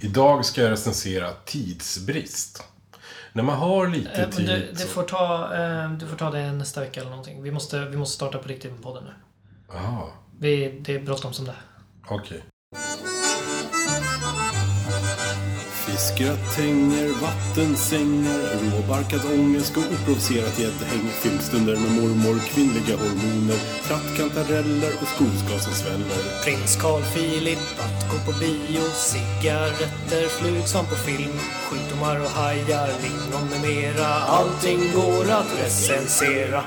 Idag ska jag recensera tidsbrist. När man har lite Eh, tid... du, så- får ta, eh, du får ta det nästa vecka eller någonting. Vi måste, vi måste starta på riktigt med podden nu. Jaha, Vi, det är bråttom som det okej. Fiskgratänger, vattensängar, råbarkad ångest och oprovocerat gäddhäng. Filmstunder med mormor, kvinnliga hormoner, trattkantareller och skogsgas som sväller. Prins Carl Philip, att gå på bio, cigaretter, flug som på film, sjukdomar och hajar, lingon med mera. Allting går att recensera.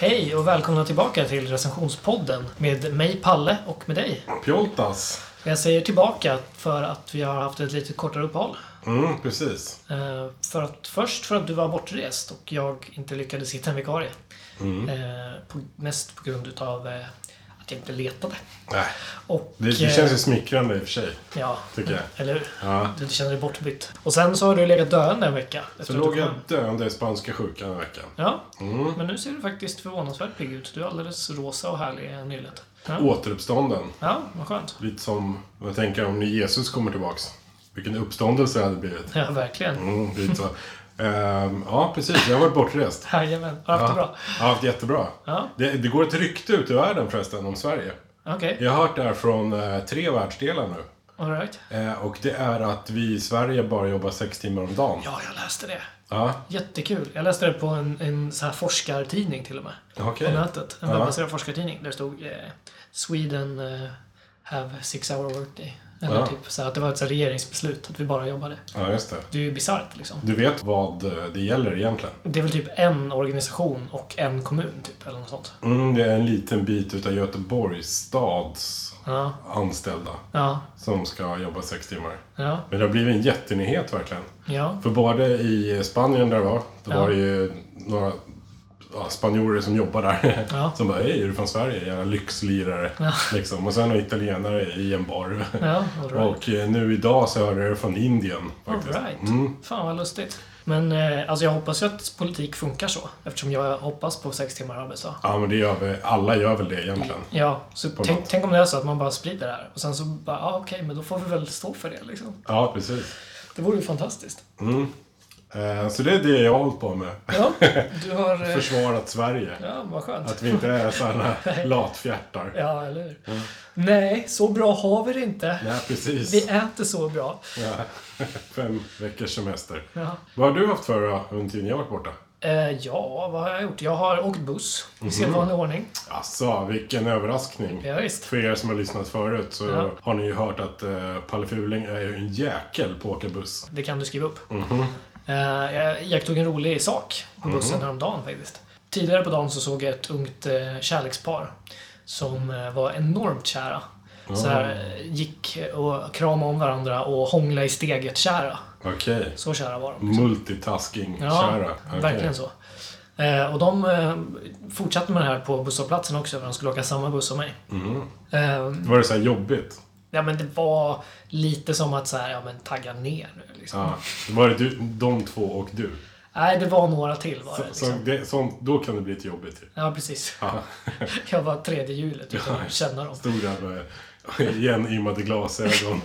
Hej och välkomna tillbaka till recensionspodden med mig Palle och med dig. Pjoltas. Jag säger tillbaka för att vi har haft ett lite kortare uppehåll. Mm, precis. Eh, för att, först för att du var bortrest och jag inte lyckades hitta en vikarie. Mm. Eh, på, mest på grund utav eh, jag inte letade. Nej, Och, det, det eh, känns ju smickrande i och för sig, Ja, tycker jag. eller hur? Ja. Du känner dig bortbytt. Och sen så har du legat döende en vecka. Så låg jag döende i spanska sjukan en vecka. Ja, Mm. men nu ser du faktiskt förvånansvärt pigg ut. Du är alldeles rosa och härlig i nyllet. Ja. Återuppstånden. ja, vad skönt. Lite som, jag tänker om nu Jesus kommer tillbaks. Vilken uppståndelse det hade blivit. Ja, verkligen. Mm, lite så. Ehm, ja, precis. Jag har varit bortrest. Jajamän, har haft det bra. Jag har haft jättebra. Ja, Det, det går ett rykte ut i världen förresten om Sverige. okej. Jag har hört det här från eh, tre världsdelar nu. All right. Eh, och det är att vi i Sverige bara jobbar sex timmar om dagen. Ja, jag läste det. Ja, Jättekul. Jag läste det på en, en så här forskartidning till och med. okej. På nätet. En Ja. webbaserad forskartidning. Där det stod eh, Sweden eh, have six hour workday. Eller Ja. typ så att det var ett så regeringsbeslut att vi bara jobbade. Ja, just det. Det är ju bisarrt liksom. Du vet vad eh, det gäller egentligen? Det är väl typ en organisation och en kommun typ, eller något sånt. Mm, det är en liten bit utav Göteborgs stads Ja, anställda ja, som ska jobba sex timmar. ja, Men det har blivit en jättenyhet verkligen. ja. För både i Spanien där det var, då var det ju några ja, spanjorer som jobbar där. Ja. Som bara, hej, är du från Sverige? Jävla lyxlirare. Ja. Liksom. Och sen några italienare i en bar. Ja, all right. Och eh, nu idag så hörde jag det från Indien. All Faktiskt. right. Mm. Fan vad lustigt. Men eh, alltså jag hoppas ju att politik funkar så. Eftersom jag hoppas på sex timmar arbetsdag. Ja, men det gör vi. Alla gör väl det egentligen. Ja, så tänk, tänk om det är så att man bara sprider det här. Och sen så bara, ja okej, men då får vi väl stå för det liksom. Ja, precis. Det vore ju fantastiskt. Mm. Eh, så det är det jag har hållit på med. Ja, du har... eh, Försvarat Sverige. Ja, vad skönt. Att vi inte är sådana latfjärtar. Ja, eller hur? Nej, så bra har vi det inte. Nej, precis. Vi äter så bra. Ja. Fem veckors semester. Ja. Vad har du haft för då, under tiden jag varit borta? Eh, ja, vad har jag gjort? Jag har åkt buss i sedvanlig ordning. Alltså, vilken överraskning. Ja, visst. För er som har lyssnat förut så Ja. har ni ju hört att eh, Palle Fuling är ju en jäkel på att åka buss. Det kan du skriva upp. Mhm. Eh, jag iakttog en rolig sak på bussen häromdagen faktiskt. Tidigare på dagen så såg jag ett ungt eh, kärlekspar som eh, var enormt kära. Så här, eh, gick och kramade om varandra och hånglade i steget kära. Okej. Så kära var de. liksom. Multitasking, Ja. Okej. verkligen så. Eh, och de eh, fortsatte med det här på busshållplatsen också, för de skulle åka samma buss som mig. Mhm. Eh, Var det så här jobbigt? Ja, men det var lite som att så här, ja men tagga ner nu liksom. Ja. Var det du, de två och du? Nej, det var några till var det. Så, så Liksom. det sånt, då kan det bli lite jobbigt ju. Ja, precis. Ja. Jag var tredje hjulet utan att känna dem. Stod där med igenimmade glasögon.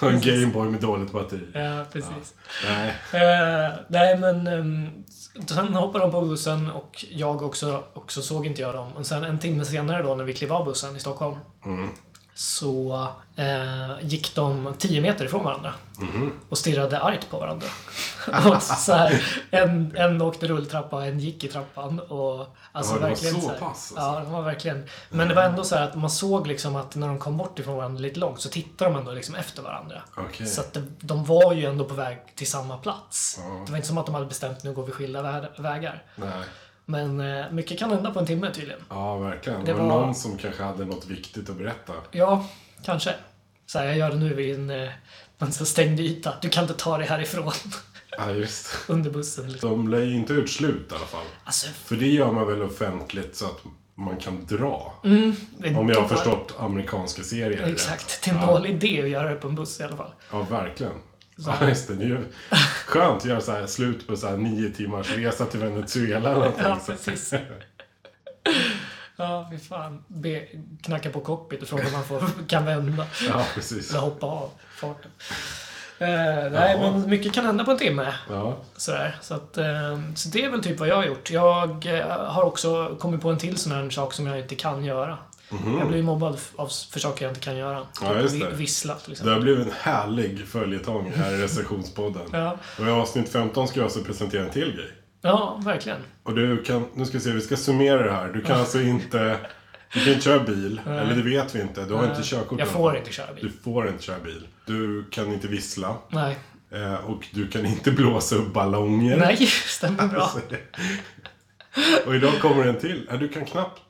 och en Gameboy med dåligt batteri. Ja, precis. Nej. Eh, nej, men um, sen hoppade de på bussen och jag också, också såg inte jag dem. Och sen en timme senare då när vi klev av bussen i Stockholm Mm. Så eh, gick de 10 meter ifrån varandra Mhm. och stirrade argt på varandra. och så här, en, en åkte rulltrappa, en gick i trappan. Och, alltså, Ja, det var verkligen så så här, pass, alltså. Ja, det var verkligen. Men det var ändå så här att man såg liksom att när de kom bort ifrån varandra lite långt så tittade de ändå liksom efter varandra. Okej. Så att det, de var ju ändå på väg till samma plats. Ja. Det var inte som att de hade bestämt nu går vi skilda vä- vägar. Nej. Men eh, mycket kan hända på en timme tydligen. Ja, verkligen. Det var var- någon som kanske hade något viktigt att berätta. Ja, kanske. Så här, jag gör det nu vid en, eh, en så stängd yta. Du kan inte ta dig härifrån Ja, just under bussen. Liksom. De lär ju inte ut slut i alla fall. Alltså, För det gör man väl offentligt så att man kan dra. mm, Om jag har förstått amerikanska serier. Exakt. Det är en dålig idé att göra det på en buss i alla fall. Ja, verkligen. Ja, just det. Det är ju skönt att göra så här slut på så här nio timmars resa till Venezuela eller. Ja, Så- precis. Ja, fy fan. Be, knacka på cockpit och fråga om man får, kan vända. Ja, precis. Eller hoppa av farten. Eh, nej, Ja. men mycket kan hända på en timme. Ja. Sådär. Så, att, eh, så det är väl typ vad jag har gjort. Jag eh, har också kommit på en till sån här sak som jag inte kan göra. Jag blir mobbad av, för saker jag inte kan göra. Ja, just det. Vi- Vissla till Det exempel. har blivit en härlig följetong här i recensionspodden. Ja. Och i avsnitt 15 ska jag alltså presentera en till grej. ja, verkligen. Och du kan, nu ska vi se, vi ska summera det här. Du kan alltså inte, du kan inte köra bil. Eller det vet vi inte. Du har inte körkort. Jag får inte köra Du bil. får inte köra bil. Du kan inte vissla. Nej. Eh, och du kan inte blåsa upp ballonger. Nej, stämmer bra. Alltså, och idag kommer en till. Du kan knappt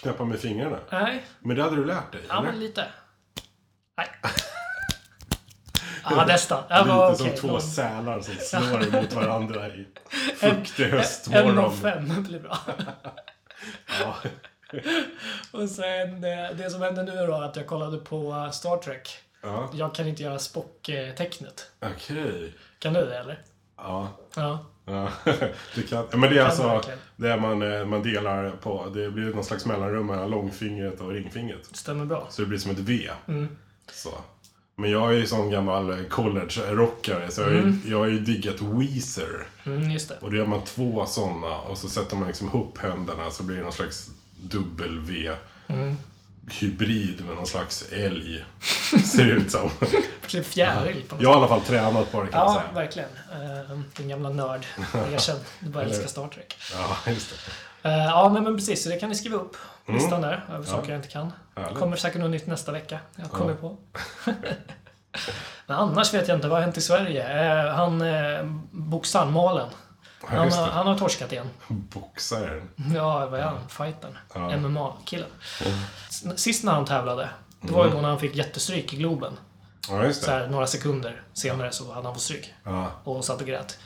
knäppa med fingrarna. Nej, Men det hade du lärt dig, ja eller? men lite. Nej. Ja, nästan. Ja, Lite men som okej, två sälar som slår mot varandra i fuktig En och höstmorgon. fem blir bra. Ja. Och sen, eh, det som hände nu då, att jag kollade på Star Trek. Ja, Jag kan inte göra Spock-tecknet. okej. Kan du det, eller? Ja. Ja. Ja, det kan, men det är alltså det man, eh, man delar på. Det blir någon slags mellanrum mellan långfingret och ringfingret. Stämmer bra. Så det blir som ett V. Mm. Så. Men jag är ju sån gammal college-rockare så jag ju, jag har ju diggat Weezer. Mm, just det. Och då gör man två såna och så sätter man liksom ihop händerna så blir det någon slags dubbel-V. Mm. Hybrid med någon slags älg. Ser det ut som. Typ fjäril på något Jag har i alla fall tränat på det kan Ja, säga. verkligen. Uh, din gamla nörd. Erkänn. Du bara älskar Star Trek. Ja, just det. Eh, ja, men, men precis. Så det kan ni skriva upp. Listan där, över saker jag inte kan. Mm. Härligt. kommer säkert något nytt nästa vecka. Jag kommer på. men annars vet jag inte. Vad har hänt i Sverige? Uh, han, uh, boxaren, Malen. Ja, Han, just har- han har torskat igen. Boxaren. Ja, vad är han? Fightern. Ja. MMA-killen. S- Sist när han tävlade, det var ju då när han fick jättestryk i Globen. Ja, just Så här, några sekunder senare så hade han fått stryk. Ja. och satt och grät.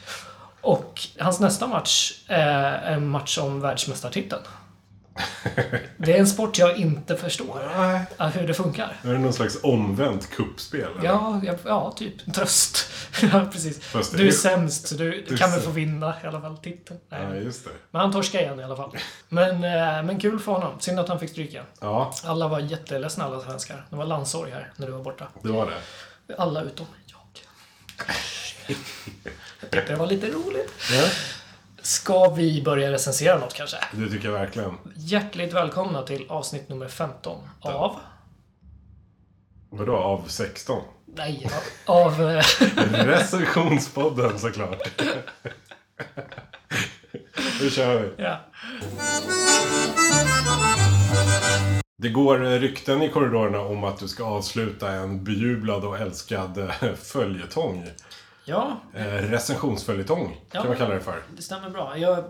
Och hans nästa match är en match om världsmästartiteln. Det är en sport jag inte förstår Nej. hur det funkar. Är det någon slags omvänt kuppspel? Ja, ja, ja typ. Tröst. ja, precis. Du är är- sämst, så du, du kan väl få vinna i alla fall titeln. Nej. Ja, just det. Men han torskade igen i alla fall. Men, eh, men kul för honom. Synd att han fick stryk igen. Ja, Alla var jätteledsna, alla svenskar. Det var landssorg här när du var borta. det var det. Alla utom jag. Det var lite roligt. Ja. Ska vi börja recensera något kanske? Det tycker jag verkligen. Hjärtligt välkomna till avsnitt nummer 15 av... Vadå, av 16? Nej, av... eh, Recensionspodden såklart. Nu kör vi. ja. Det går eh, rykten i korridorerna om att du ska avsluta en bejublad och älskad eh, följetong. Ja, Eh, recensionsföljetong Ja. kan man kalla det för. det stämmer bra. Jag,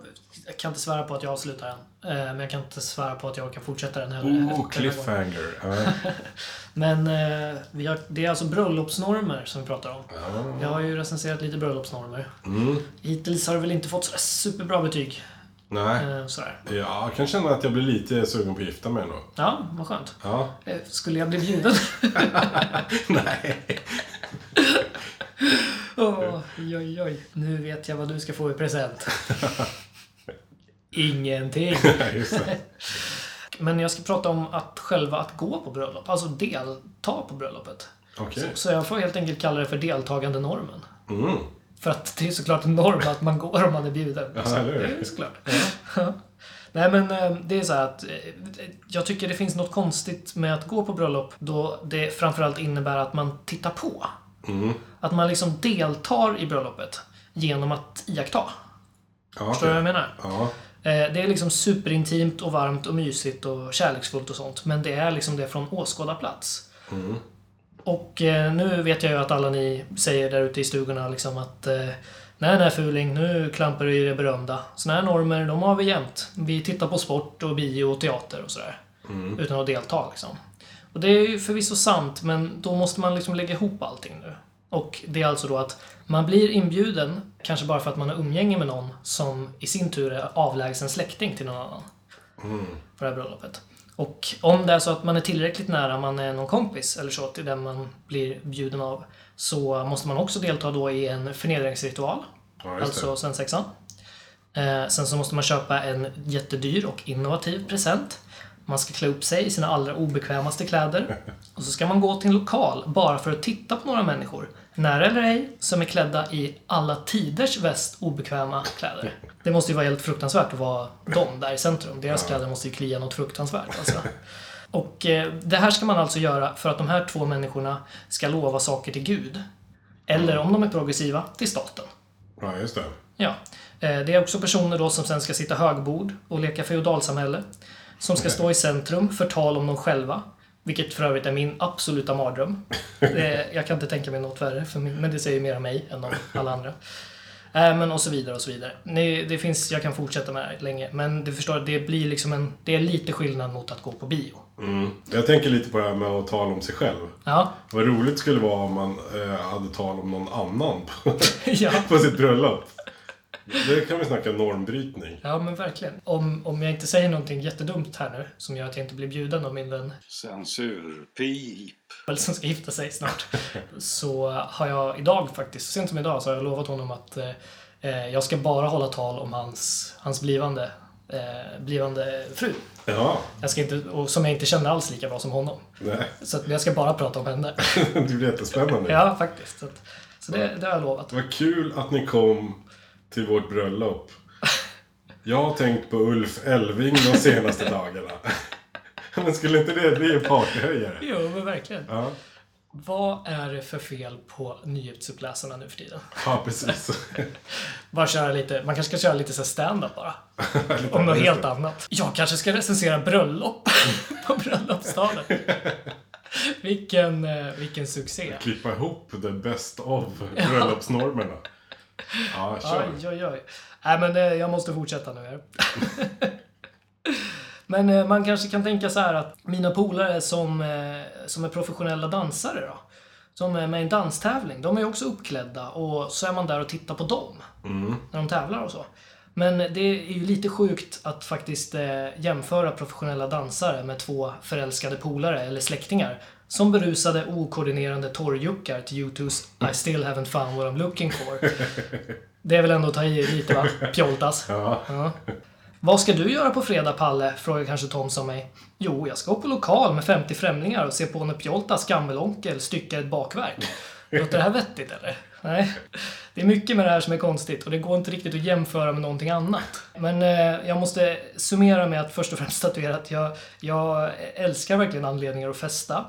jag kan inte svära på att jag avslutar den. Eh, Men jag kan inte svära på att jag kan fortsätta den heller. Oh, gången. cliffhanger. Men eh, vi har, det är alltså bröllopsnormer som vi pratar om. Ja. Jag har ju recenserat lite bröllopsnormer. Mm. Hittills har det väl inte fått sådär superbra betyg. Nej. Eh, Sådär. Ja, jag kan känna att jag blir lite sugen på att gifta mig ändå. Ja, vad skönt. Ja. Eh, Skulle jag bli bjuden? Nej. Åh, oj, oj, oj. Nu vet jag vad du ska få i present. Ingenting. Men jag ska prata om att själva att gå på bröllop. Alltså delta på bröllopet. Okej. Så jag får helt enkelt kalla det för deltagande normen. Mm. För att det är såklart en norm att man går om man är bjuden. Ja, Så det är såklart. Ja. Nej men eh, det är så här att eh, jag tycker det finns något konstigt med att gå på bröllop då det framförallt innebär att man tittar på. Mm. Att man liksom deltar i bröllopet genom att iaktta. Ja, Förstår du vad jag menar? Ja. Eh, Det är liksom superintimt och varmt och mysigt och kärleksfullt och sånt. Men det är liksom det från åskådarplats. Mm. Och eh, nu vet jag ju att alla ni säger där ute i stugorna liksom att eh, Nej, nej fuling, nu klampar du i det berömda. Såna här normer, de har vi jämt. Vi tittar på sport och bio och teater och sådär. Mm. Utan att delta liksom. Och det är ju förvisso sant, men då måste man liksom lägga ihop allting nu. Och det är alltså då att man blir inbjuden, kanske bara för att man har umgänge med någon som i sin tur är avlägsen släkting till någon annan. Mm. På det här bröllopet. Och om det är så att man är tillräckligt nära, man är någon kompis eller så till den man blir bjuden av, så måste man också delta då i en förnedringsritual. Ja, Alltså svensexan. Eh, sen så måste man köpa en jättedyr och innovativ present. Man ska klä upp sig i sina allra obekvämaste kläder. Och så ska man gå till en lokal bara för att titta på några människor, nära eller ej, som är klädda i alla tiders väst obekväma kläder. Det måste ju vara helt fruktansvärt att vara dem där i centrum. Deras kläder måste ju klia något fruktansvärt. Alltså. Och eh, det här ska man alltså göra för att de här två människorna ska lova saker till Gud. Eller om de är progressiva, till staten. Ja, just det. Ja. Eh, Det är också personer då som sen ska sitta högbord och leka feodalsamhälle. Som ska stå i centrum för tal om dem själva. Vilket för övrigt är min absoluta mardröm. Det- Jag kan inte tänka mig något värre, för min, men det säger mer om mig än om alla andra. Eh, Men och så vidare och så vidare. Det finns, jag kan fortsätta med det här länge, men du förstår, det blir liksom en, det är lite skillnad mot att gå på bio. Mm. Jag tänker lite på det här med att tala om sig själv. Ja, Vad roligt skulle vara om man eh, hade tal om någon annan på, ja. på sitt bröllop. Det kan vi snacka normbrytning. Ja, men verkligen. Om, om jag inte säger någonting jättedumt här nu, som gör att jag inte blir bjuden av min vän Censurpip. Som ska gifta sig snart, så har jag idag faktiskt, så sent som idag, så har jag lovat honom att eh, eh, jag ska bara hålla tal om hans, hans blivande, eh, blivande fru. Ja, Jag ska inte, och som jag inte känner alls lika bra som honom. nej. Så att jag ska bara prata om henne. Det blir jättespännande. Ja, faktiskt. Så, att, så det, det har jag lovat. Vad kul att ni kom till vårt bröllop. Jag har tänkt på Ulf Elving de senaste dagarna. Men skulle inte det bli en partyhöjare? Jo, men verkligen. Ja, Vad är det för fel på nyhetsuppläsarna nu för tiden? ja precis. Bara köra lite, man kanske ska köra lite så stand-up bara. Om något helt annat. Jag kanske ska recensera bröllop på bröllopsdagen. Vilken, eh, vilken succé. Klippa ihop the best of bröllopsnormerna. Ja, kör. Oj, oj, oj. Nej, men eh, jag måste fortsätta nu här. men eh, man kanske kan tänka så här att mina polare som, eh, som är professionella dansare då. Som är med i en danstävling, de är också uppklädda och så är man där och tittar på dem. När de tävlar och så. Men det är ju lite sjukt att faktiskt jämföra professionella dansare med två förälskade polare eller släktingar som berusade okoordinerande torrjuckar till U2's I still haven't found what I'm looking for. Det är väl ändå att ta i lite va? Pjoltas. Ja. Ja. Vad ska du göra på fredag, Palle? Frågar kanske Thomson mig. Jo, jag ska gå på lokal med 50 främlingar och se på när Pjoltas gammelonkel styckar ett bakverk. Låter det här vettigt eller? Nej. Det är mycket med det här som är konstigt och det går inte riktigt att jämföra med någonting annat. Men eh, jag måste summera med att först och främst statuera att jag, jag älskar verkligen anledningar att festa.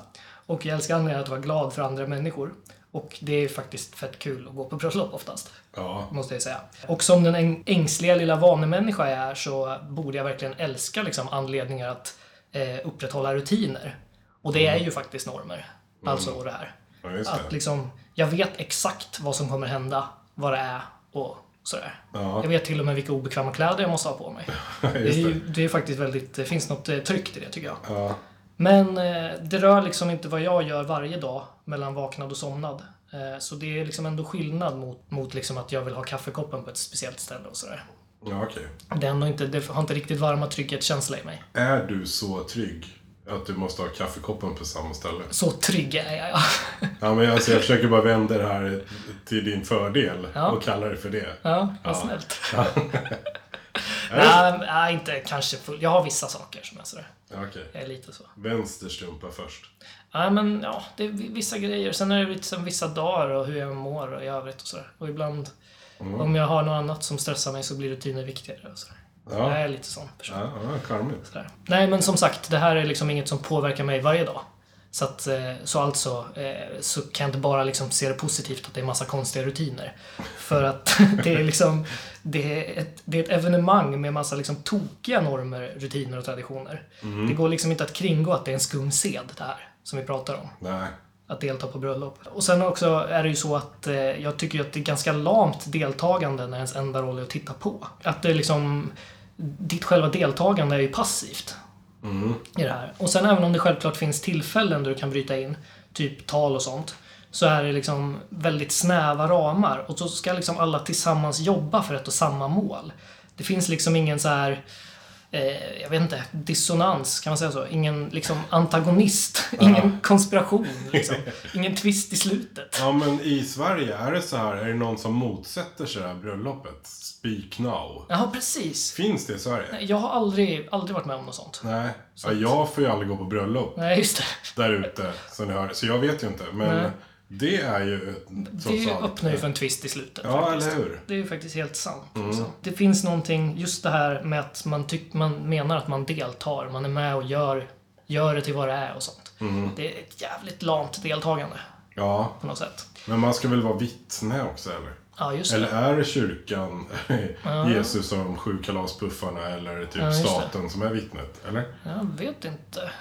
Och jag älskar anledningar att vara glad för andra människor. Och det är faktiskt fett kul att gå på bröllop oftast Ja, måste jag säga. Och som den äng- ängsliga lilla vanemänniska jag är så borde jag verkligen älska liksom, anledningar att eh, upprätthålla rutiner. Och det är ju faktiskt normer. Alltså det här. ja just Att det. liksom, jag vet exakt vad som kommer hända, vad det är och sådär. Ja. Jag vet till och med vilka obekväma kläder jag måste ha på mig. Det är, Just ju, det. det är faktiskt väldigt, det finns något eh, tryggt i det tycker jag. Ja, Men eh, det rör liksom inte vad jag gör varje dag mellan vaknad och somnad. Eh, så det är liksom ändå skillnad mot, mot liksom att jag vill ha kaffekoppen på ett speciellt ställe och sådär. ja okej. Det, är ändå inte, det har inte riktigt varma trygghetskänsla i mig. Är du så trygg att du måste ha kaffekoppen på samma ställe? Så trygg är jag, ja. Ja, men alltså, jag försöker bara vända det här till din fördel Ja. och kalla det för det. Ja, vad Ja. snällt. Det- Nej, nej, inte kanske full. Jag har vissa saker som är sådär. Okej. Jag är lite så. Vänster strumpa först. Nej, men ja, det är vi- vissa grejer. Sen är det liksom vissa dagar och hur jag mår och i övrigt och sådär. Och ibland, Mm. om jag har något annat som stressar mig så blir rutiner viktigare och sådär. Jag Ja, är lite sån person. ja, ja. Nej, men som sagt, det här är liksom inget som påverkar mig varje dag. Så, att, eh, så alltså eh, så kan jag inte bara liksom se det positivt att det är massa konstiga rutiner. För att det är liksom det är ett, det är ett evenemang med massa liksom tokiga normer, rutiner och traditioner. Det går liksom inte att kringgå att det är en skum sed det här som vi pratar om. Nej. Att delta på bröllop. Och sen också är det ju så att eh, jag tycker att det är ganska lamt deltagande när ens enda roll är att titta på. Att det liksom... Ditt själva deltagande är ju passivt i det här. Och sen även om det självklart finns tillfällen då du kan bryta in, typ tal och sånt, så är det liksom väldigt snäva ramar. Och så ska liksom alla tillsammans jobba för ett och samma mål. Det finns liksom ingen så här eh, jag vet inte, dissonans, kan man säga så? Ingen liksom antagonist, ingen konspiration, liksom. ingen twist i slutet. Ja, men i Sverige, är det så här, är det någon som motsätter sig det här bröllopet? Speak now. Ja, precis. Finns det i Sverige? Jag har aldrig, aldrig varit med om något sånt. Nej. Ja, jag får ju aldrig gå på bröllop Nej, just det. där ute, som ni hör. Så jag vet ju inte. Men Nej. Det är ju Det öppnar ju för en twist i slutet. Ja, faktiskt. eller hur? Mm. Det är ju faktiskt helt sant. Alltså. Det finns någonting, just det här med att man, tyck, man menar att man deltar. Man är med och gör, gör det till vad det är och sånt. Mm. Det är ett jävligt lamt deltagande Ja, på något sätt. men man ska väl vara vittne också, eller? Ja, just Eller det. är det kyrkan, Jesus och de sju kalaspuffarna, eller typ Ja, staten som är vittnet? Eller? Jag vet inte,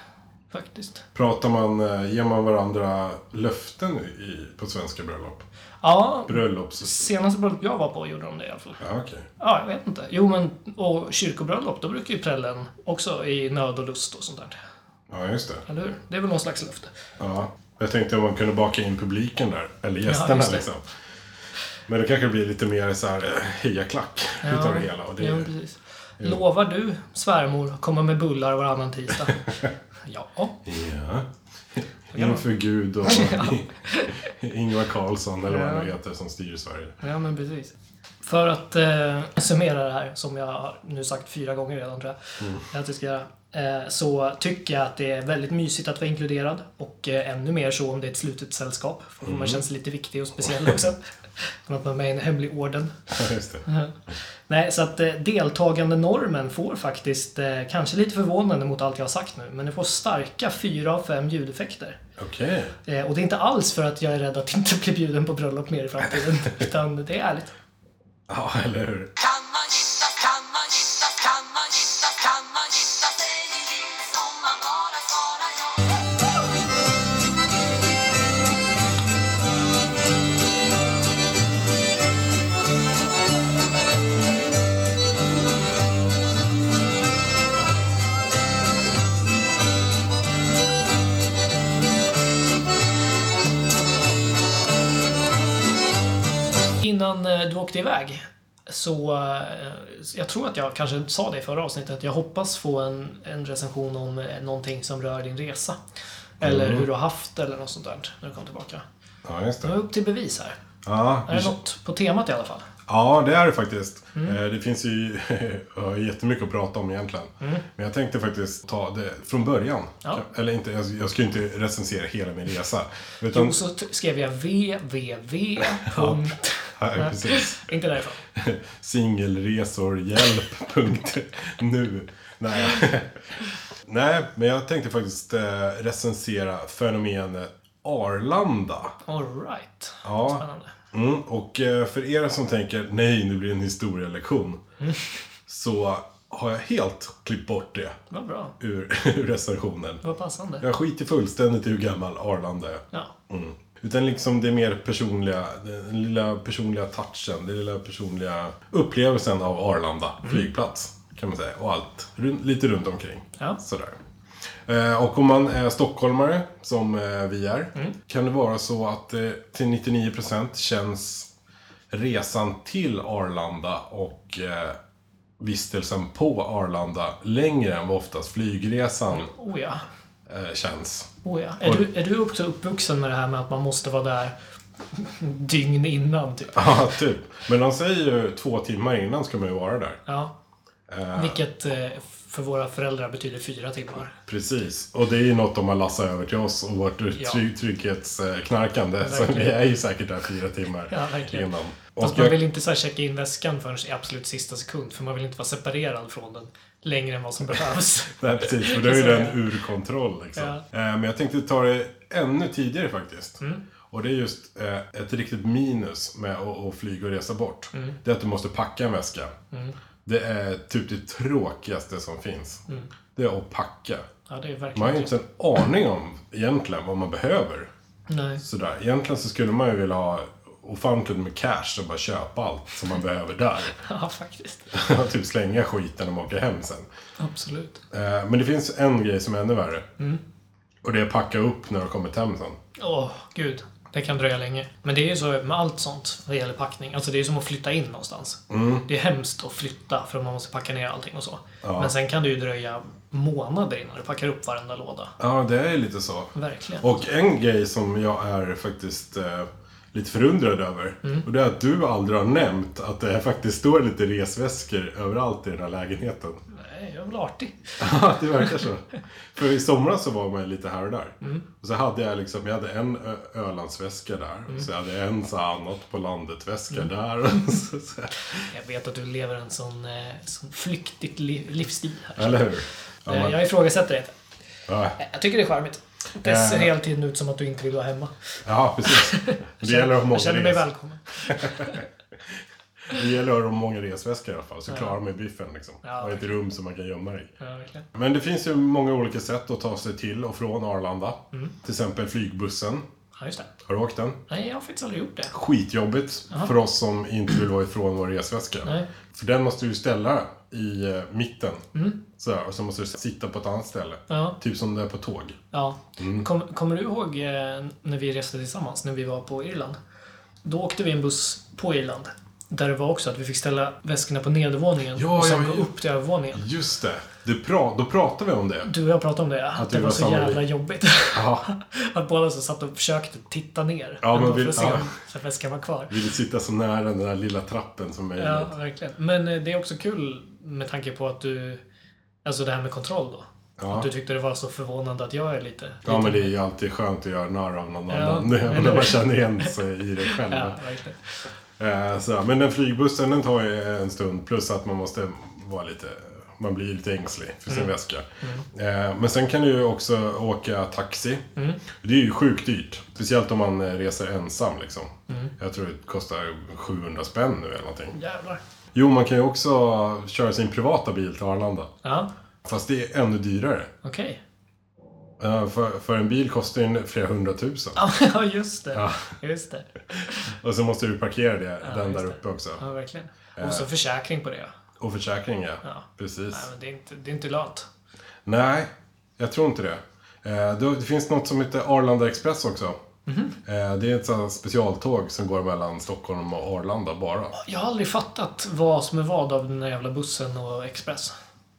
faktiskt. Pratar man, eh, ger man varandra löften i, på svenska bröllop? Ja, Bröllops... senaste bröllop jag var på gjorde de det i alla fall. Ja, okej. Ja, jag vet inte. Jo, men och kyrkobröllop, då brukar ju prällen också i nöd och lust och sånt där. Ja, just det. Eller hur? Det är väl någon slags löfte. Ja. Jag tänkte om man kunde baka in publiken där, eller gästerna det. liksom. Men det kanske blir lite mer så här eh, hejaklack utav det hela. Och det, Ja, precis. Lovar du, svärmor, komma med bullar varannan tisdag? ja. Ja. Inför Gud och Ingvar Carlsson eller vad han heter som styr Sverige. Ja, men precis. För att eh, summera det här, som jag har nu sagt fyra gånger redan tror jag, att jag ska göra, eh, så tycker jag att det är väldigt mysigt att vara inkluderad och eh, ännu mer så om det är ett slutet sällskap. För man känns lite viktig och speciell också. Man är med i en hemlig orden. Just det. Nej, så att eh, deltagandenormen får faktiskt, eh, kanske lite förvånande mot allt jag har sagt nu, men det får starka fyra av fem ljudeffekter. Okej. Eh, och det är inte alls för att jag är rädd att inte bli bjuden på bröllop mer i framtiden, utan det är ärligt. Ja, eller hur? Innan eh, du åkte iväg, så eh, jag tror att jag kanske sa det i förra avsnittet, jag hoppas få en, en recension om eh, någonting som rör din resa. Eller hur du har haft eller något sånt där när du kom tillbaka. Ja, just Nu är det. upp till bevis här. Ja, Är det något på temat i alla fall? Ja, det är det faktiskt. Mm. Eh, Det finns ju ja, jättemycket att prata om egentligen. Men jag tänkte faktiskt ta det från början. Mm. Ja. Eller inte, jag, jag ska ju inte recensera hela min resa. Utan, Jo, så skrev jag www. ja, precis. Inte därifrån. Singelresorhjälp.nu. Nej. Nej, men jag tänkte faktiskt eh, recensera fenomenet Arlanda. Alright. Ja. Spännande. Mm, och eh, för er som tänker, nej, nu blir det en historielektion. Så har jag helt klippt bort det Vad bra. ur, ur recensionen. Vad passande. Jag skiter fullständigt i hur gammal Arlanda är. Ja. Mm. Utan liksom det mer personliga, den lilla personliga touchen, den lilla personliga upplevelsen av Arlanda flygplats. Kan man säga. Och allt lite runt omkring. Ja. Sådär. Eh, och om man är stockholmare, som eh, vi är, kan det vara så att eh, till 99% känns resan till Arlanda och vistelsen på Arlanda längre än vad oftast flygresan Oh ja. känns. Oh ja. Är, du, är du också uppvuxen med det här med att man måste vara där dygn innan, typ? Ja, typ. Men de säger ju två timmar innan ska man ju vara där. Ja. Vilket för våra föräldrar betyder fyra timmar. Precis. Och det är ju något de har lassat över till oss och vårt Ja. try- trygghetsknarkande. Så Verkligen. vi är ju säkert där fyra timmar Ja, verkligen. innan. Fast Och man jag, vill inte så checka in väskan förrän i absolut sista sekund, för man vill inte vara separerad från den längre än vad som behövs. nej, precis, för då är ju den ur kontroll. Liksom. Ja. Eh, Men jag tänkte ta det ännu tidigare faktiskt. Mm. Och det är just eh, ett riktigt minus med att, flyga och resa bort. Mm. Det är att du måste packa en väska. Det är typ det tråkigaste som finns. Mm. Det är att packa. Ja, det är Man har verkligen ju inte en aning om egentligen vad man behöver. Nej. Sådär. Egentligen så skulle man ju vilja ha ofantligt med cash och bara köpa allt som man behöver där. Ja, faktiskt. Typ slänga skiten och åka hem sen. Absolut. Eh, Men det finns en grej som är ännu värre. Mm. Och det är att packa upp när du har kommit hem sen. Åh, gud. Det kan dröja länge. Men det är ju så med allt sånt vad gäller packning. Alltså det är som att flytta in någonstans. Det är hemskt att flytta för man måste packa ner allting och så. Men sen kan det ju dröja månader innan du packar upp varenda låda. Ja, det är lite så. Verkligen. Och en grej som jag är faktiskt eh, lite förundrad över. Mm. Och det är att du aldrig har nämnt att det faktiskt står lite resväskor överallt i den här lägenheten. Nej, jag är väl artig. Ja, det verkar så. För i somras så var man ju lite här och där. Mm. Och så hade jag liksom, jag hade en Ölandsväska där. Så jag hade en så här annat på landet-väska Mm. där. Så, så. Jag vet att du lever en sån, eh, sån flyktigt li- livsstil här. Eller hur? Ja, Eh, man, Jag ifrågasätter det ja, Jag tycker det är charmigt. Det Eh. ser hela tiden ut som att du inte vill vara hemma. ja, precis. Det gäller att ha många Jag känner mig välkommen. Det gäller att ha många resväskor i alla fall. Så klarar man ju biffen liksom. Ja, och ett rum som man kan gömma dig i. Ja. Men det finns ju många olika sätt att ta sig till och från Arlanda. Mm. Till exempel flygbussen. Ja, just det. Har du åkt den? Nej, jag har faktiskt aldrig gjort det. Skitjobbigt för oss som inte vill vara ifrån vår resväska. Nej. För den måste du ställa i eh, mitten. Mm. Så och så måste du sitta på ett annat ställe. Ja. Typ som det är på tåg. Ja. Mm. Kom, kommer du ihåg eh, när vi reste tillsammans, när vi var på Irland? Då åkte vi en buss på Irland. Där det var också att vi fick ställa väskorna på nedervåningen Ja, och sen ja, gå ja. upp till övervåningen. Just det. Du pra- då pratar vi om det. Du och jag pratade om det, att, Att det vi var var så jävla lik. jobbigt. Ja, att båda så satt och försökte titta ner. Ja, men ändå vi- för att se ja. om så att väskan var kvar. vill sitta så nära den där lilla trappen som möjligt. Ja, verkligen. Men eh, det är också kul med tanke på att du... Alltså det här med kontroll då. Ja. Att du tyckte det var så förvånande att jag är lite... Ja, lite men det är ju alltid skönt att göra narr av någon Ja, annan. När man känner igen sig i det själv. Ja, verkligen. Eh, så, men den flygbussen den tar ju en stund. Plus att man måste vara lite... Man blir lite ängslig för sin väska. Eh, men sen kan du ju också åka taxi. Det är ju sjukt dyrt. Speciellt om man eh, reser ensam liksom. Jag tror det kostar 700 spänn nu eller någonting. Jävlar. Jo, man kan ju också köra sin privata bil till Arlanda. Ja, Fast det är ännu dyrare. okej. Eh, för, för en bil kostar ju flera hundratusen. Ja, just det. Ja. Just det. Och så måste du parkera det, den just där uppe också. Ja, verkligen. Och så försäkring på det. Och försäkring, ja. Ja. Precis. Nej, men det är inte, det är inte lönt. Nej, jag tror inte det. Eh, det finns något som heter Arlanda Express också. Mhm. Eh, det är ett sånt specialtåg som går mellan Stockholm och Arlanda bara. Jag har aldrig fattat vad som är vad av den där jävla bussen och Express.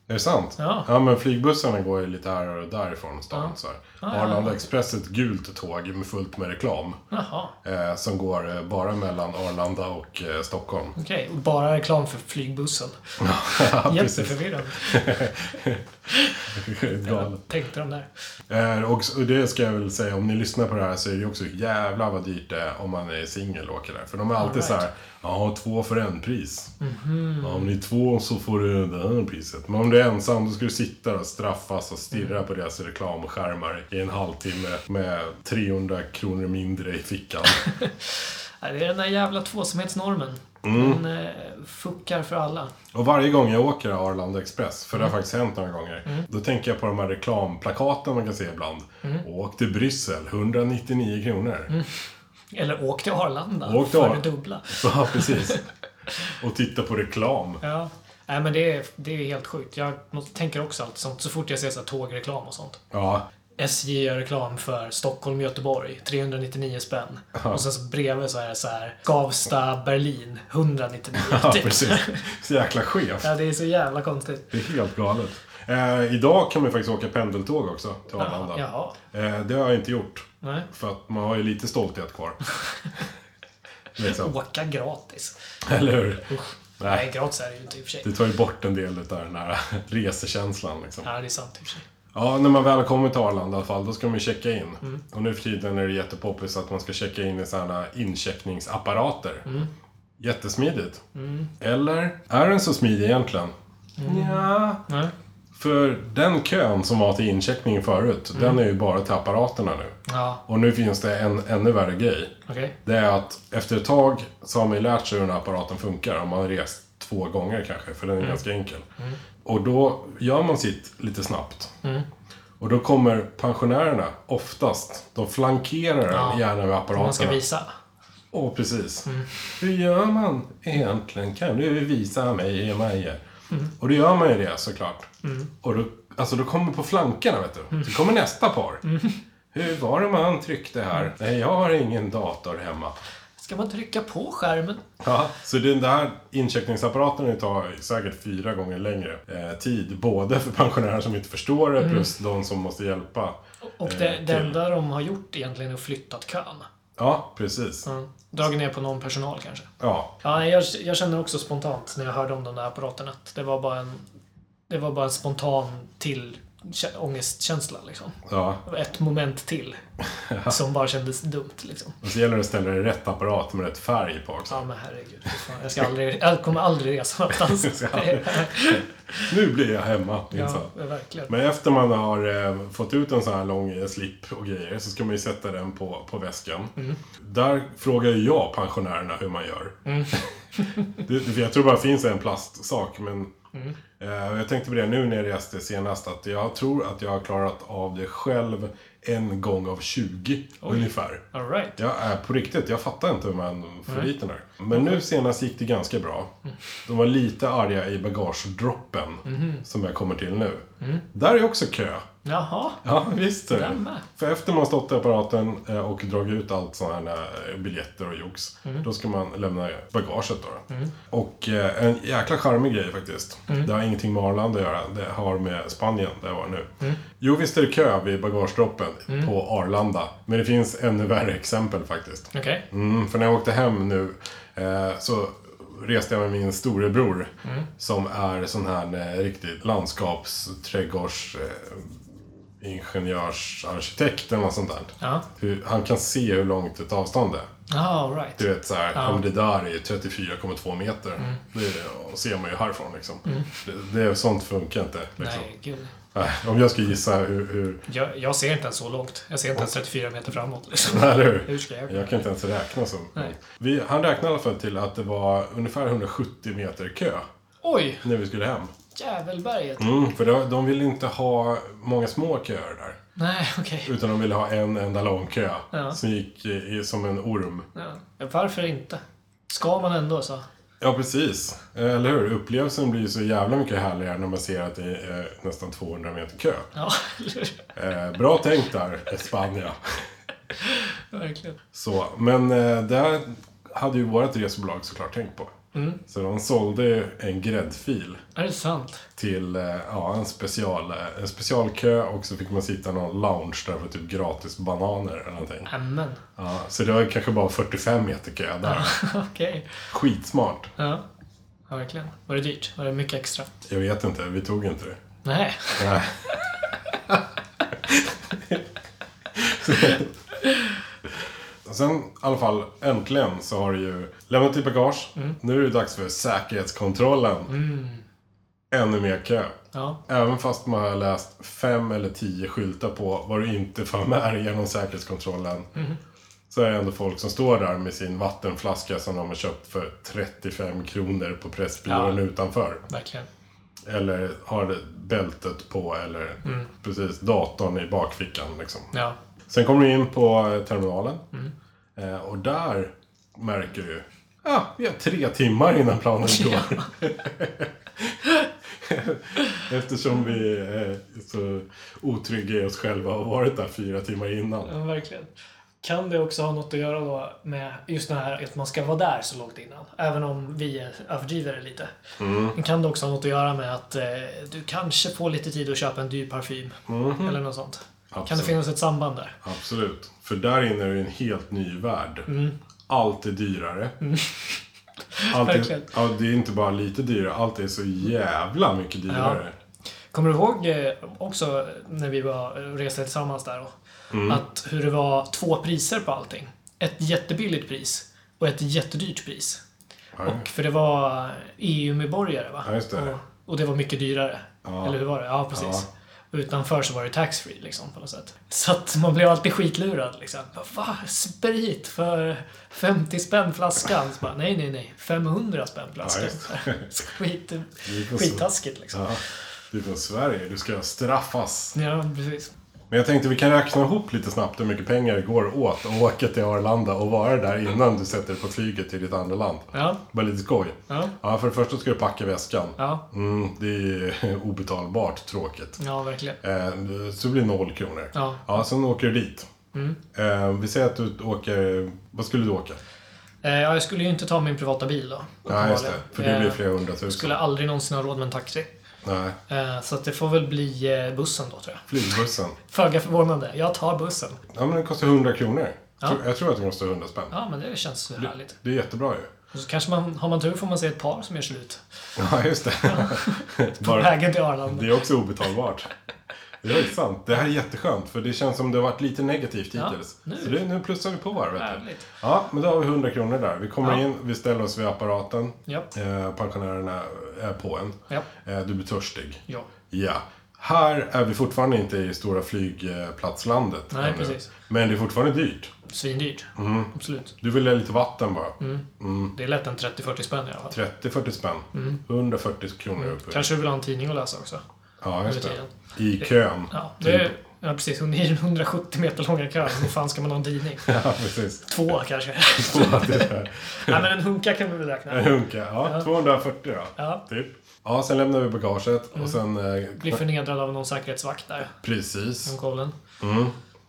Är det sant? Ja. men flygbussarna går ju lite här och därifrån stan. Så här. Ah, ja, Arlanda ja. Express är ett gult tåg med fullt med reklam. Eh, som går eh, bara mellan Arlanda och eh, Stockholm. okej. Och Bara reklam för flygbussen. Ja. Jätteförvirrande. Galet. Tänkte de där. Eh, och, det ska jag väl säga, om ni lyssnar på det här så är det också jävlar vad dyrt det är om man är singel och åker där. För de är alltid All så right. här, ja två för en pris. Mhm. Ja, om ni är två så får du det här priset. Men om du är ensam då ska du sitta och straffas och stirra Mm. på deras reklamskärmar i en halvtimme med 300 kronor mindre i fickan. Det är den där jävla tvåsamhetsnormen. Mm. Den eh, fuckar för alla. Och varje gång jag åker Arlanda Express, för det Mm. har faktiskt hänt några gånger, då tänker jag på de här reklamplakaten man kan se ibland. Mm. Åk till Bryssel, 199 kronor. Eller åk till Arlanda Åk till för Ar- det dubbla. Ja, precis. Och titta på reklam. Ja. Nej, men det är, det är helt sjukt. Jag måste, tänker också alltid sånt så fort jag ser så här tågreklam och sånt. Ja, SJ gör reklam för Stockholm, Göteborg, 399 spänn. Och sen så bredvid så är det så här Skavsta, Berlin, 199. ja typ. precis. Så jäkla skevt. Ja, det är så jävla konstigt. Det är helt galet. Eh, idag kan man faktiskt åka pendeltåg också till Arlanda. Jaha. Eh, det har jag inte gjort. Nej. För att man har ju lite stolthet kvar. liksom. Åka gratis. Eller hur? Nej, Nej, gratis är det ju inte i och för sig. det tar ju bort en del av den här resekänslan. Liksom. Ja, det är sant i och för sig. Ja, när man väl kommer till Arlanda i alla fall, då ska man ju checka in. Mm. Och nu för tiden är det jättepoppis att man ska checka in i sådana incheckningsapparater. Mm. Jättesmidigt. Eller? Är den så smidig egentligen? Mm. Ja. Nej. För den kön som var till incheckning förut, Mm. den är ju bara till apparaterna nu. Ja, Och nu finns det en ännu värre grej. okej. Det är att efter ett tag så har man ju lärt sig hur den här apparaten funkar. Om man har rest två gånger kanske, för den är ganska enkel. Och då gör man sitt lite snabbt. Och då kommer pensionärerna oftast, de flankerar den Ja, gärna med Om man ska apparaterna. visa. Åh, precis. Hur gör man egentligen? Kan du visa mig, Maja? Och då gör man ju det såklart. Och då, alltså då kommer på flankerna, vet du. Så kommer nästa par. Hur var det man tryckte här? Nej, jag har ingen dator hemma. Ska man trycka på skärmen? Ja, så den där incheckningsapparaten tar säkert fyra gånger längre eh, tid. Både för pensionärer som inte förstår det plus de som måste hjälpa. Och Eh, det, det enda de har gjort egentligen är att flyttat kön. Ja, precis. Mm. Dragit ner på någon personal kanske. Ja, Ja, jag, jag känner också spontant när jag hörde om de där apparaterna att det var bara en, det var bara en spontan till ångestkänsla liksom. ja. Ett moment till. som bara kändes dumt liksom. Och så gäller det att ställa det i rätt apparat med rätt färg på också. Ja men herregud. Fan. Jag, ska aldrig, jag kommer aldrig resa någonstans. Aldrig- Nu blir jag hemma, minsann. ja, verkligen. Men efter man har eh, fått ut en sån här lång slip och grejer så ska man ju sätta den på, på väskan. Där frågar ju jag pensionärerna hur man gör. det, för jag tror bara det finns en plastsak men eh, och jag tänkte på det nu när jag reste senast att jag tror att jag har klarat av det själv en gång av 20 ungefär. All right. Jag är på riktigt, jag fattar inte hur man får dit den där. Men nu senast gick det ganska bra. De var lite arga i bagagedroppen, som jag kommer till nu. Där är också kö. Jaha. Ja, visst är det. För efter man stått i apparaten eh, och dragit ut allt sådana här eh, biljetter och jox, då ska man lämna bagaget då. Och eh, en jäkla charmig grej faktiskt. Det har ingenting med Arlanda att göra. Det har med Spanien, där jag var nu. Jo, visst är det kö vid bagagedroppen på Arlanda. Men det finns ännu värre exempel faktiskt. Okej. Mm, för när jag åkte hem nu så reste jag med min storebror. Som är sån här eh, riktig landskapsträdgårds... Ingenjörsarkitekt eller något sånt där. Ja. Hur, han kan se hur långt ett avstånd är. Ah, all right. Du vet såhär, Ja. om det där är 34,2 meter. Mm. Det ser man ju härifrån liksom. Det, det, sånt funkar inte. Liksom. Nej, gud. Nej, Om jag ska gissa hur... hur Jag, jag ser inte ens så långt. Jag ser inte ens 34 meter framåt. Liksom. eller hur? Hur ska jag Jag kan inte ens räkna så. Nej. Vi, han räknade i alla fall till att det var ungefär 170 meter kö Oj! när vi skulle hem. Jävelberget. Mm, för de, de ville inte ha många små köer där. Nej, okej. Utan de ville ha en enda lång kö. Ja. Som gick i, som en orm. Ja. Varför inte? Ska man ändå så? Ja, precis. Eller hur? Upplevelsen blir ju så jävla mycket härligare när man ser att det är nästan 200 meter kö. Ja, eller hur? Eh, bra tänkt där, Spanien. Verkligen. Så, men eh, där hade ju vårt resebolag såklart tänkt på. Så de sålde en gräddfil Är det sant? till eh, ja, en, special, eh, en specialkö och så fick man sitta i någon lounge där för typ gratis bananer eller någonting. Nämen. Ja, så det var kanske bara 45 meter kö där. Okej. Skitsmart. Ja. ja, verkligen. Var det dyrt? Var det mycket extra? Jag vet inte, vi tog inte det. Nej. Nej. Sen i alla fall, äntligen så har du ju lämnat ditt bagage. Nu är det dags för säkerhetskontrollen. Ännu mer kö. Ja. Även fast man har läst fem eller tio skyltar på vad du inte får med dig genom säkerhetskontrollen. Så är det ändå folk som står där med sin vattenflaska som de har köpt för 35 kronor på Pressbyrån Ja. utanför. Verkligen. Eller har bältet på eller precis datorn i bakfickan. Liksom. Ja. Sen kommer du in på terminalen. Eh, och där märker du Ja, vi har tre timmar innan planen går. Eftersom vi är så otrygga i oss själva och har varit där fyra timmar innan. Ja, verkligen. Kan det också ha något att göra då med just det här att man ska vara där så långt innan? Även om vi överdriver det lite. Men Kan det också ha något att göra med att eh, du kanske får lite tid att köpa en dyr parfym? Eller något sånt. Kan det Absolut. finnas ett samband där? Absolut. För där inne är det en helt ny värld. Allt är dyrare. Allt är, ja, det är inte bara lite dyrare, allt är så jävla mycket dyrare. Kommer du ihåg eh, också när vi var reste tillsammans där då? Att hur det var två priser på allting. Ett jättebilligt pris och ett jättedyrt pris. Ja. Och för det var EU-medborgare va? Ja, just det. Och, och det var mycket dyrare. Ja. Eller hur var det? Ja, precis. Utanför så var det taxfree liksom på något sätt. Så att man blev alltid skitlurad liksom. Va? Sprit för 50 spänn flaskan? Så bara, nej, nej, nej. 500 spänn flaskan. Skit, skittaskigt liksom. Ja. Du är från Sverige, du ska straffas. Ja, precis. Men jag tänkte vi kan räkna ihop lite snabbt hur mycket pengar det går åt att åka till Arlanda och vara där innan du sätter dig på flyget till ditt andra land. Ja. Bara lite skoj. Ja. Ja, för det första ska du packa väskan. Ja. Mm, det är obetalbart tråkigt. Ja, verkligen. Eh, så det blir noll kronor. Ja. ja sen åker du dit. Mm. Eh, vi säger att du åker... Vad skulle du åka? Eh, ja, jag skulle ju inte ta min privata bil då. Nej, just det. För det blir Eh, flera hundratusen. skulle aldrig någonsin ha råd med en taxi. Nej, Eh, Så det får väl bli eh, bussen då, tror jag. flygbussen. Föga förvånande. Jag tar bussen. Ja, men den kostar 100 kronor. Ja. Jag tror att den kostar 100 spänn. Ja, men det känns härligt. Det är jättebra ju. Och så kanske man, har man tur får man se ett par som gör slut. Ja, just det. På vägen till Arlanda. det är också obetalbart. Det är sant. Det här är jätteskönt, för det känns som det har varit lite negativt Ja, hittills. nu. Så det, nu plussar vi på varvet. Härligt. Ja, men då har vi 100 kronor där. Vi kommer Ja. in, vi ställer oss vid apparaten. Ja. Eh, pensionärerna är på en. Ja. Eh, du blir törstig. Ja. Ja. Här är vi fortfarande inte i stora flygplatslandet. Nej, ännu. precis. Men det är fortfarande dyrt. Svindyrt. Mm. Absolut. Du vill ha lite vatten bara. Det är lätt en 30-40 spänn i alla fall. 30-40 spänn. 140 kronor uppe. Mm. Kanske du vill ha en tidning att läsa också? Ja, just det. I kön. Ja, det är, ja precis. Hon är 170 meter långa kön. Hur fan ska man ha en tidning? Ja, precis. Två kanske. Är- Nej, men en hunka kan vi väl räkna. En hunka. Ja, 240 då. Ja. Typ. Ja, sen lämnar vi bagaget och sen... Eh, Blir förnedrad av någon säkerhetsvakt där. precis. Från kollen. Mm.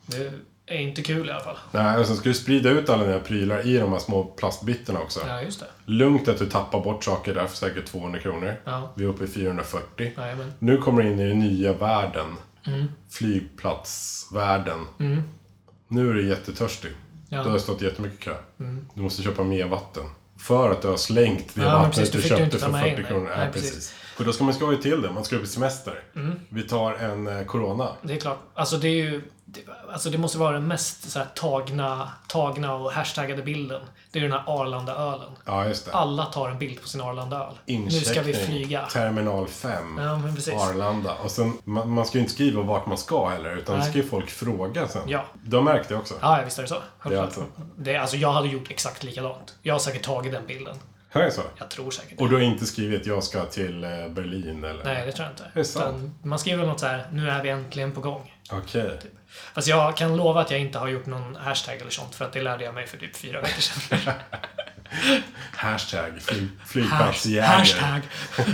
Det är inte kul i alla fall. Nej, och sen ska du sprida ut alla dina prylar i de här små plastbitterna också. Ja, just det. Lugnt att du tappar bort saker där för säkert 200 kronor. Ja. Vi är uppe i 440. Jajamän. Nu kommer du in i den nya världen. Mm. Flygplatsvärlden. Nu är du jättetörstig. Ja. Du har stått jättemycket kö. Du måste köpa mer vatten. För att du har slängt det Ja, vattnet du köpte för med 40 in det. kronor. Nej, Nej, precis. precis. För då ska man skoja till det. Man ska upp i semester. Mm. Vi tar en eh, Corona. Det är klart. Alltså det är ju... Det, alltså det måste vara den mest så här, tagna, tagna och hashtaggade bilden. Det är den här Arlanda-ölen. Ja, just det. Alla tar en bild på sin Arlanda-öl. Nu ska vi flyga. Terminal 5. Ja, men precis. Arlanda. Och sen, man, man ska ju inte skriva vart man ska heller, utan Nej. ska ju folk fråga sen. Ja. Du har märkt det också? Ja, visst är det så. Det är alltså- Det alltså, jag hade gjort exakt likadant. Jag har säkert tagit den bilden. Är det så? Jag tror säkert Och du har inte skrivit jag ska till eh, Berlin eller? Nej, det tror jag inte. Det är sant. Man skriver något så här, nu är vi äntligen på gång. Okej. Fast jag kan lova att jag inte har gjort någon hashtag eller sånt, för att det lärde jag mig för typ fyra veckor sedan. Hashtag fly, Hash, flygplatsjäger. hashtag.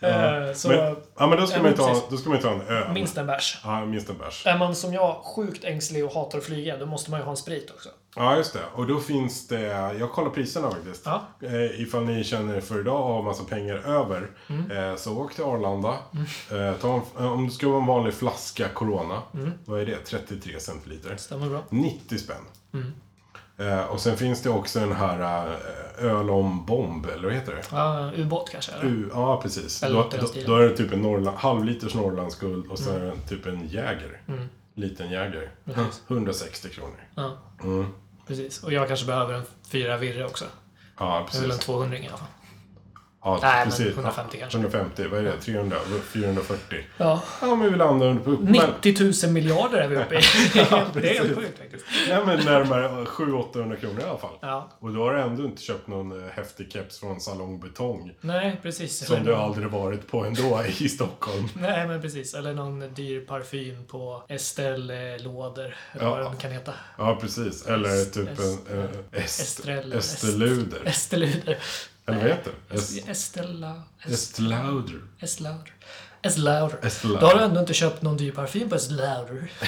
Eh, Så, Men, ja, men då ska, Ja, man men ta, då ska man ta en öl. minst en bärs. Ja, minst en bärs. Är man som jag sjukt ängslig och hatar att flyga, då måste man ju ha en sprit också. Ja, just det. Och då finns det... Jag kollar priserna faktiskt. Ja. Eh, ifall ni känner er för idag och har massa pengar över. Mm. Eh, så åk till Arlanda. Eh, ta en, eh, om det ska vara en vanlig flaska Corona. Mm. Vad är det? 33 centiliter. Stämmer bra. 90 spänn. Mm. Eh, och sen finns det också den här eh, öl om bomb, eller vad heter det? Ja, ubåt kanske? Eller? U, ja, precis. Eller Då, då, då är det typ en Norrland, halvliters Norrlandsguld och så Mm. typ en Jäger. Liten Jäger. Precis. 160 kronor. Ja, Mm. Precis. Och jag kanske behöver en fyra virre också. Ja, Jag vill en precis. 200 i alla fall. Ja, Nej, men precis. 150 kanske. 150, vad är det? 300? 440? Ja. Ja, men vi landar under på... 90 000 miljarder är vi uppe i. helt- det är helt sjukt faktiskt. Nej, men närmare 700-800 kronor i alla fall. Ja. Och då har du ändå inte köpt någon eh, häftig keps från Salong Betong. Nej, precis. Som Eller du någon- aldrig varit på ändå i Stockholm. Nej, men precis. Eller någon dyr parfym på Estelle-lådor. Eller Ja. vad den kan heta. Ja, precis. Eller typ est- en... Est, Estrell. Esteluder. Esteluder. Eller vad heter det? Est- Estella... Estlauder. Estlauder. Estlauder. Då har du ändå inte köpt någon dyr parfym på Estlauder.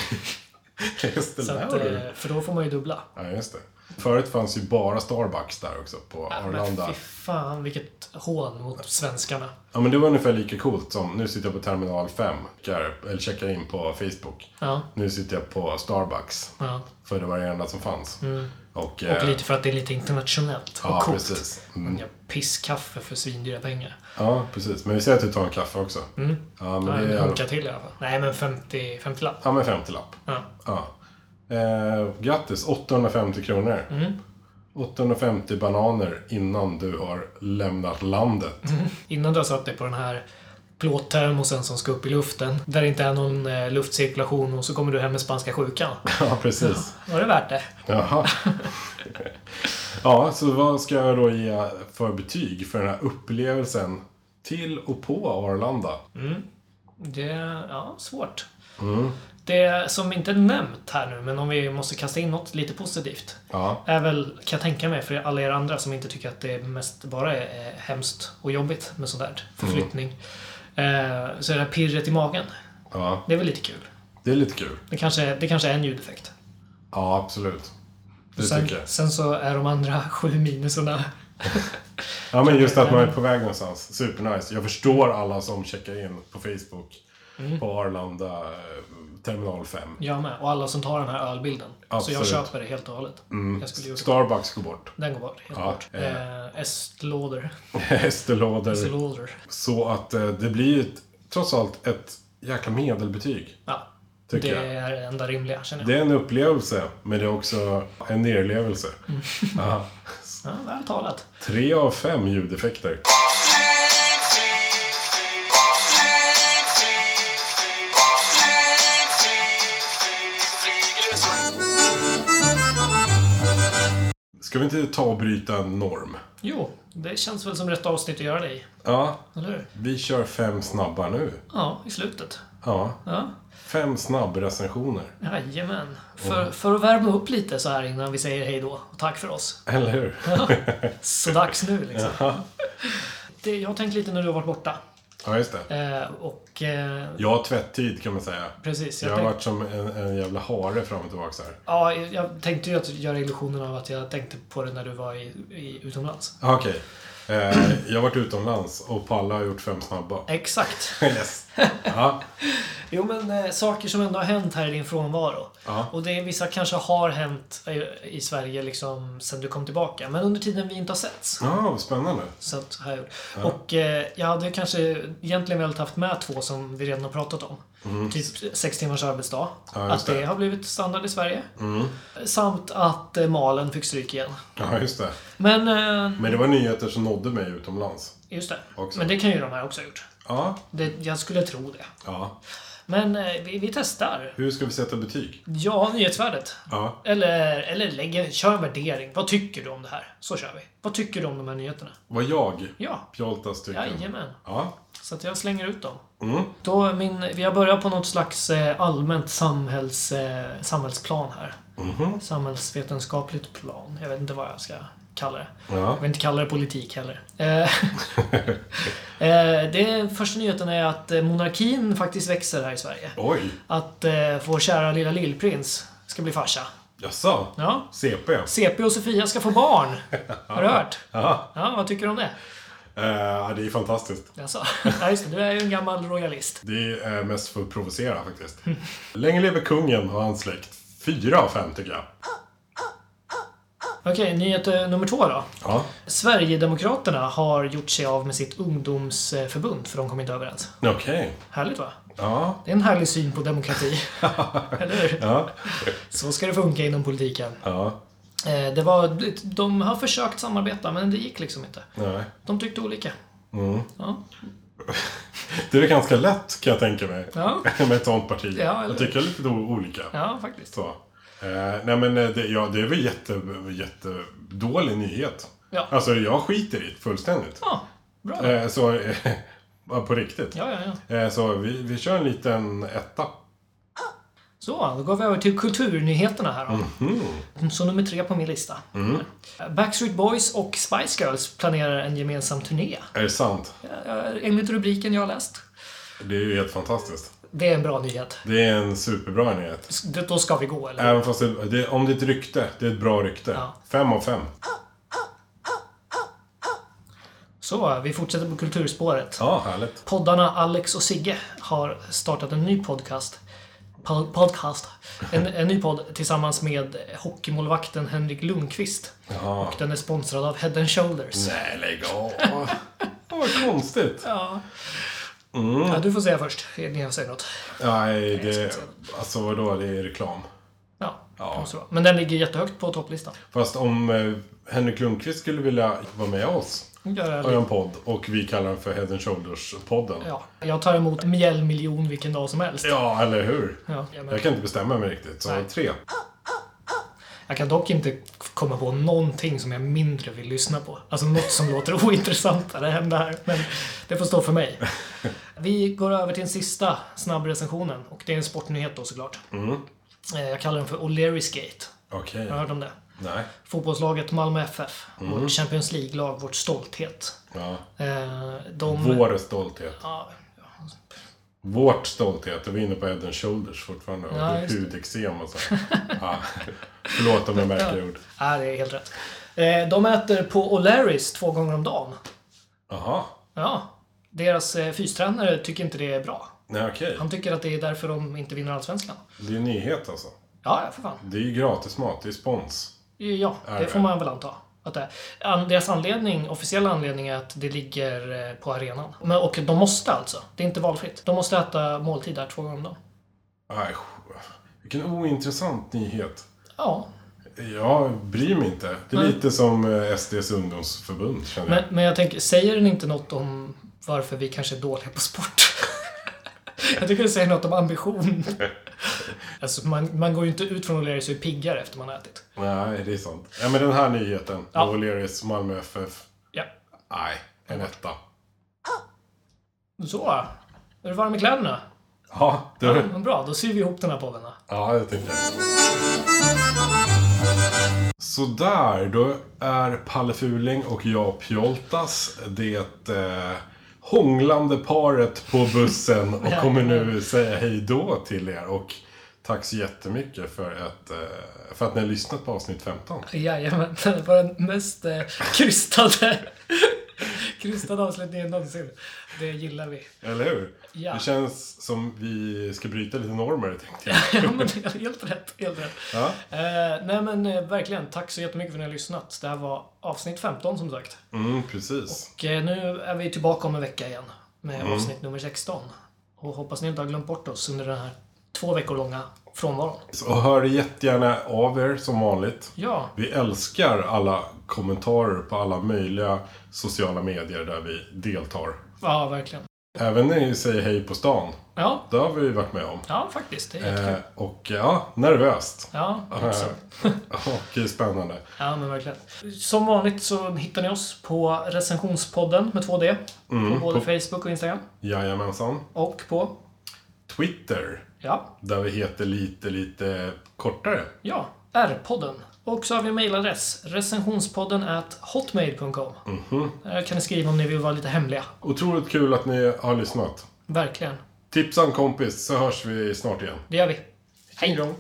Så att, Estelauder. eh, för då får man ju dubbla. Ja, just det. Förut fanns ju bara Starbucks där också, på Ja, men Arlanda. fy fan, vilket hån mot svenskarna. Ja, men det var ungefär lika coolt som, nu sitter jag på terminal 5, checkar- eller checkar in på Facebook. Ja, Nu sitter jag på Starbucks, ja. för det var det enda som fanns. Och, Och eh, lite för att det är lite internationellt och Ja, coolt. precis. Mm. gör pisskaffe för svindyra pengar. Ja, precis. Men vi säger att du tar en kaffe också. Ja, men Ja, det är... till i alla fall. Nej, men 50, 50 lapp. Ja, men 50-lapp. Ja. Ja. Eh, grattis, 850 kronor. Mm. 850 bananer innan du har lämnat landet. Innan du har satt dig på den här plåttermosen som ska upp i luften, där det inte är någon eh, luftcirkulation och så kommer du hem med spanska sjukan. Ja, precis. Var det värt det? Jaha. ja, så vad ska jag då ge för betyg för den här upplevelsen till och på Arlanda? Det är ja, svårt. Det som inte är nämnt här nu, men om vi måste kasta in något lite positivt. Ja. Är väl, kan jag tänka mig, för alla er andra som inte tycker att det mest bara är hemskt och jobbigt med sånt där. Förflyttning. Eh, så är det här pirret i magen. ja. Det är väl lite kul. Det är lite kul. Det kanske, det kanske är en ljudeffekt. Ja, absolut. Det sen, tycker jag. sen så är de andra sju minuserna... Ja, men just att man är på väg någonstans. Supernice. Jag förstår alla som checkar in på Facebook. Mm. På Arlanda eh, terminal 5. Jag med. Och alla som tar den här ölbilden. Så jag Absolut. köper det helt och hållet. Gjort Starbucks går bort. Den går bort. Helt Ja, bort. eh. Eh, Estlådor. Estelådor. Estlådor. Så att eh, det blir ett, trots allt ett jäkla medelbetyg. Ja. Det jag. är det enda rimliga, känner jag. Det är en upplevelse, men det är också en nerlevelse. Mm. Ja, väl talat. Tre av fem ljudeffekter. Ska vi inte ta och bryta en norm? Jo, det känns väl som rätt avsnitt att göra det i. Ja, Eller hur? vi kör fem snabba nu. Ja, i slutet. Ja, Ja, fem snabbrecensioner. jajamän. För, för att värma upp lite så här innan vi säger hej då och tack för oss. Eller hur? Så dags nu liksom. Det, jag har tänkt lite när du har varit borta. Ja, just det. Eh, och eh, Jag har tvätttid kan man säga. precis. Jag Jag har tänk, varit som en, en jävla hare fram och tillbaka här. ja, jag tänkte ju att göra illusionen av att jag tänkte på det när du var i, i, utomlands. Ah, Okej. Eh, jag har varit utomlands och Palla har gjort fem snabba. Exakt. Yes. Ja. Jo, men eh, saker som ändå har hänt här i din frånvaro. Ja. Och det är vissa kanske har hänt i, i Sverige liksom sen du kom tillbaka. Men under tiden vi inte har setts. Ja, vad spännande. Så att, jag gjort. Och eh, jag hade kanske egentligen velat haft med två som vi redan har pratat om. Typ sex timmars arbetsdag. Ja, att det, det. har blivit standard i Sverige. Samt att eh, Malen fick stryk igen. Ja, just det. Men, eh, Men det var nyheter som nådde mig utomlands. just det. Också. Men det kan ju de här också ha gjort. Ja. Det, jag skulle tro det. Ja. Men eh, vi, vi testar. Hur ska vi sätta betyg? Ja, nyhetsvärdet. Ja. Eller, eller lägg, kör en värdering. Vad tycker du om det här? Så kör vi. Vad tycker du om de här nyheterna? Vad jag, Ja, Pjoltas, tycker. jajamän. Ja. Så att jag slänger ut dem. Mm. Då min, vi har börjat på något slags eh, allmänt samhälls, eh, samhällsplan här. Mhm. Samhällsvetenskapligt plan. Jag vet inte vad jag ska kalla det. Ja. Jag vill inte kalla det politik heller. Eh, eh, det första nyheten är att eh, monarkin faktiskt växer här i Sverige. Oj. Att eh, vår kära lilla lillprins ska bli farsa. Jaså? Ja. CP? CP och Sofia ska få barn. Har du hört? Ja. Ja, vad tycker du om det? Eh, det är fantastiskt. Jaså? Ja, just det. Du är ju en gammal royalist. Det är mest för att provocera faktiskt. Länge lever kungen och hans släkt. Fyra av fem tycker jag. Okej, nyhet eh, nummer två då. Ja. Sverigedemokraterna har gjort sig av med sitt ungdomsförbund för de kom inte överens. Okej. Härligt va? Ja. Det är en härlig syn på demokrati. Eller hur? Ja. Så ska det funka inom politiken. Ja. Eh, Det var, de har försökt samarbeta, men det gick liksom inte. Nej. De tyckte olika. Mm. Ja. Det är ganska lätt kan jag tänka mig. Ja, Med ett sånt parti. Ja, eller- jag tycker lite o- olika. ja faktiskt. Så. Eh, nej men eh, det, ja, det är väl jätte, jättedålig nyhet. Ja. Alltså jag skiter i det fullständigt. Ja, bra. Eh, så, eh, på riktigt. Ja, ja, ja. Eh, så vi, vi kör en liten etta. Så, då går vi över till kulturnyheterna här då. Så nummer tre på min lista. Backstreet Boys och Spice Girls planerar en gemensam turné. Är det sant? Eh, Enligt rubriken jag har läst. Det är ju helt fantastiskt. Det är en bra nyhet. Det är en superbra nyhet. Det- Då ska vi gå, eller? Även fast det, det, om det är ett rykte, det är ett bra rykte. Ja. Fem av fem. Så, vi fortsätter på kulturspåret. Ja, härligt. Poddarna Alex och Sigge har startat en ny podcast. Po- podcast. En, en ny podd tillsammans med hockeymålvakten Henrik Lundqvist. Ja. Och den är sponsrad av Head and Shoulders. Nej, lägg av. Vad konstigt. Ja. Ja. Du får säga först innan jag säger något. Nej, det... säga Alltså vadå, det är reklam. Ja, Ja. det måste vara. Men den ligger jättehögt på topplistan. Fast om eh, Henrik Lundqvist skulle vilja vara med oss och en podd och vi kallar den för Head and Shoulders-podden. Ja, jag tar emot en mjäll miljon vilken dag som helst. Ja, eller hur? Ja, Jag kan inte bestämma mig riktigt, så Nej. tre. Jag kan dock inte komma på någonting som jag mindre vill lyssna på. Alltså något som låter ointressantare hända här. Men det får stå för mig. Vi går över till den sista snabbrecensionen. Och det är en sportnyhet då såklart. Eh, Jag kallar den för O'Learys Gate. Okej. Har du hört om det? Nej. Fotbollslaget Malmö FF. Vårt Champions League-lag, vårt stolthet. Ja. Eh, De... Vår stolthet. Ja, Vårt stolthet. Och vi är inne på Head and Shoulders fortfarande. Och Ja, det. hudexem och så. Ja. Förlåt om jag märker ord. ja, det är helt rätt. Eh, De äter på O'Larrys två gånger om dagen. Jaha. Ja. Deras eh, fystränare tycker inte det är bra. Nej, okej. Han tycker att det är därför de inte vinner Allsvenskan. Det är en nyhet alltså. Ja, för fan. Det är ju gratismat. Det är spons. Ja, det? får man väl anta. Att det Deras anledning, officiella anledning är att det ligger eh, på arenan. Men, och de måste alltså. Det är inte valfritt. De måste äta måltid där två gånger om dagen. Nej, vilken ointressant nyhet. Ja, Jag bryr mig inte. Det är Nej. lite som eh, SDs ungdomsförbund, känner men, jag. men jag tänker, säger den inte något om varför vi kanske är dåliga på sport? jag tycker det säger något om ambition. alltså, man, man går ju inte ut från O'Learys och är piggare efter man har ätit. Nej, det är sant. Ja, men den här nyheten. Ja. O'Learys, Malmö FF. Ja. Nej, en etta. Så. Är du varm i kläderna? Ja, Ja, det, vad bra, då syr vi ihop den här podden. då. ja, det tycker jag. Sådär, då är Palle Fuling och jag Pjoltas det eh, hånglande paret på bussen och kommer nu säga hej då till er. Och tack så jättemycket för att, eh, för att ni har lyssnat på avsnitt 15. Jajamän, det var den mest eh, krystade, krystade avslutningen någonsin. Det gillar vi. Eller hur? Ja. Det känns som vi ska bryta lite normer, tänkte jag. Ja, men helt rätt. Helt rätt. Ja. Eh, nej men eh, verkligen, tack så jättemycket för att ni har lyssnat. Det här var avsnitt 15 som sagt. Mm, precis. Och eh, nu är vi tillbaka om en vecka igen med Mm. avsnitt nummer 16. Och hoppas ni inte har glömt bort oss under den här två veckor långa frånvaron. Så hör jättegärna av er som vanligt. Ja, Vi älskar alla kommentarer på alla möjliga sociala medier där vi deltar. ja verkligen. Även när ni säger hej på stan. Ja, Det har vi varit med om. ja faktiskt. Det är Eh, och ja, nervöst. Ja, Eh, också. och spännande. Ja, men verkligen. Som vanligt så hittar ni oss på recensionspodden med 2D. Mm, på både på- Facebook och Instagram. Jajamensan. Och på, Twitter. ja, Där vi heter lite, lite kortare. ja, R-podden. Och så har vi en mailadress. Recensionspodden at hotmail.com. Mhm. Där kan ni skriva om ni vill vara lite hemliga. Otroligt kul att ni har lyssnat. Verkligen. Tipsa en kompis så hörs vi snart igen. Det gör vi. Hej! då!